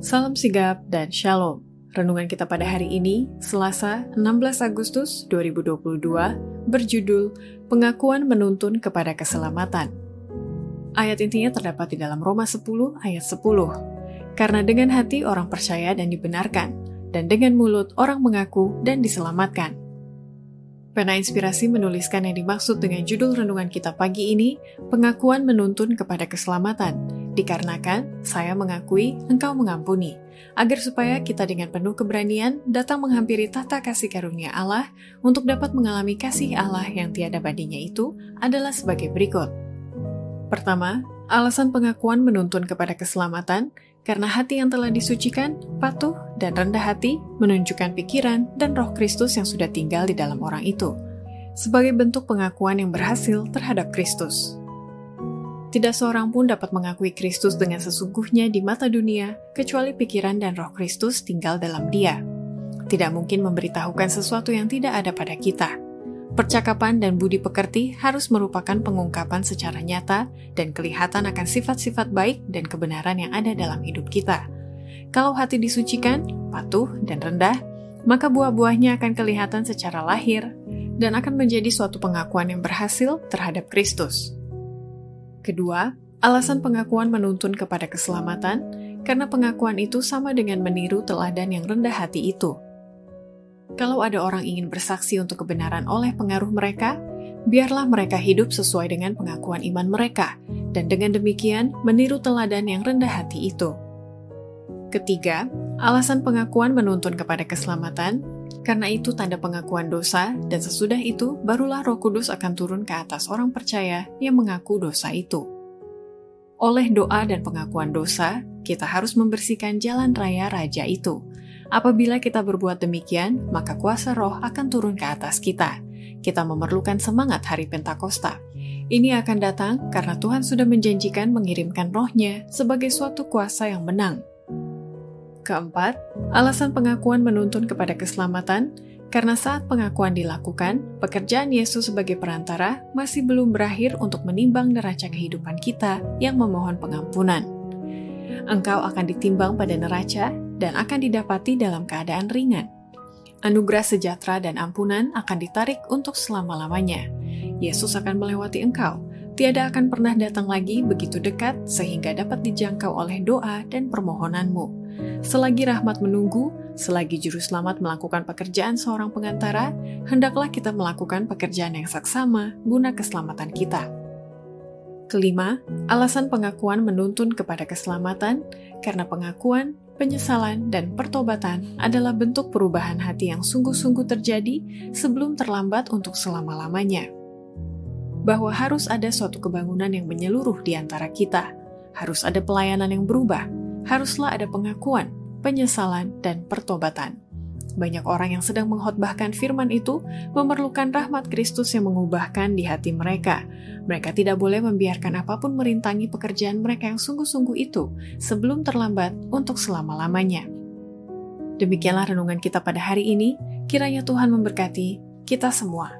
Salam sigap dan shalom. Renungan kita pada hari ini, Selasa 16 Agustus 2022, berjudul Pengakuan Menuntun kepada Keselamatan. Ayat intinya terdapat di dalam Roma 10 ayat 10. Karena dengan hati orang percaya dan dibenarkan, dan dengan mulut orang mengaku dan diselamatkan. Pena Inspirasi menuliskan yang dimaksud dengan judul renungan kita pagi ini, pengakuan menuntun kepada keselamatan, Dikarenakan saya mengakui engkau mengampuni, agar supaya kita dengan penuh keberanian datang menghampiri tata kasih karunia Allah untuk dapat mengalami kasih Allah yang tiada bandingnya itu adalah sebagai berikut. Pertama, alasan pengakuan menuntun kepada keselamatan karena hati yang telah disucikan, patuh, dan rendah hati menunjukkan pikiran dan roh Kristus yang sudah tinggal di dalam orang itu, sebagai bentuk pengakuan yang berhasil terhadap Kristus. Tidak seorang pun dapat mengakui Kristus dengan sesungguhnya di mata dunia, kecuali pikiran dan roh Kristus tinggal dalam dia. Tidak mungkin memberitahukan sesuatu yang tidak ada pada kita. Percakapan dan budi pekerti harus merupakan pengungkapan secara nyata dan kelihatan akan sifat-sifat baik dan kebenaran yang ada dalam hidup kita. Kalau hati disucikan, patuh, dan rendah, maka buah-buahnya akan kelihatan secara lahir dan akan menjadi suatu pengakuan yang berhasil terhadap Kristus. Kedua, alasan pengakuan menuntun kepada keselamatan karena pengakuan itu sama dengan meniru teladan yang rendah hati itu. Kalau ada orang ingin bersaksi untuk kebenaran oleh pengaruh mereka, biarlah mereka hidup sesuai dengan pengakuan iman mereka, dan dengan demikian meniru teladan yang rendah hati itu. Ketiga, alasan pengakuan menuntun kepada keselamatan, karena itu tanda pengakuan dosa, dan sesudah itu barulah Roh Kudus akan turun ke atas orang percaya yang mengaku dosa itu. Oleh doa dan pengakuan dosa, kita harus membersihkan jalan raya raja itu. Apabila kita berbuat demikian, maka kuasa roh akan turun ke atas kita. Kita memerlukan semangat hari Pentakosta. Ini akan datang karena Tuhan sudah menjanjikan mengirimkan rohnya sebagai suatu kuasa yang menang Keempat, alasan pengakuan menuntun kepada keselamatan karena saat pengakuan dilakukan, pekerjaan Yesus sebagai perantara masih belum berakhir untuk menimbang neraca kehidupan kita yang memohon pengampunan. Engkau akan ditimbang pada neraca dan akan didapati dalam keadaan ringan. Anugerah sejahtera dan ampunan akan ditarik untuk selama-lamanya. Yesus akan melewati engkau, tiada akan pernah datang lagi begitu dekat sehingga dapat dijangkau oleh doa dan permohonanmu. Selagi rahmat menunggu, selagi juru selamat melakukan pekerjaan seorang pengantara, hendaklah kita melakukan pekerjaan yang saksama guna keselamatan kita. Kelima, alasan pengakuan menuntun kepada keselamatan karena pengakuan, penyesalan, dan pertobatan adalah bentuk perubahan hati yang sungguh-sungguh terjadi sebelum terlambat untuk selama-lamanya. Bahwa harus ada suatu kebangunan yang menyeluruh di antara kita, harus ada pelayanan yang berubah, haruslah ada pengakuan, penyesalan, dan pertobatan. Banyak orang yang sedang mengkhotbahkan firman itu memerlukan rahmat Kristus yang mengubahkan di hati mereka. Mereka tidak boleh membiarkan apa pun merintangi pekerjaan mereka yang sungguh-sungguh itu sebelum terlambat untuk selama-lamanya. Demikianlah renungan kita pada hari ini. Kiranya Tuhan memberkati kita semua.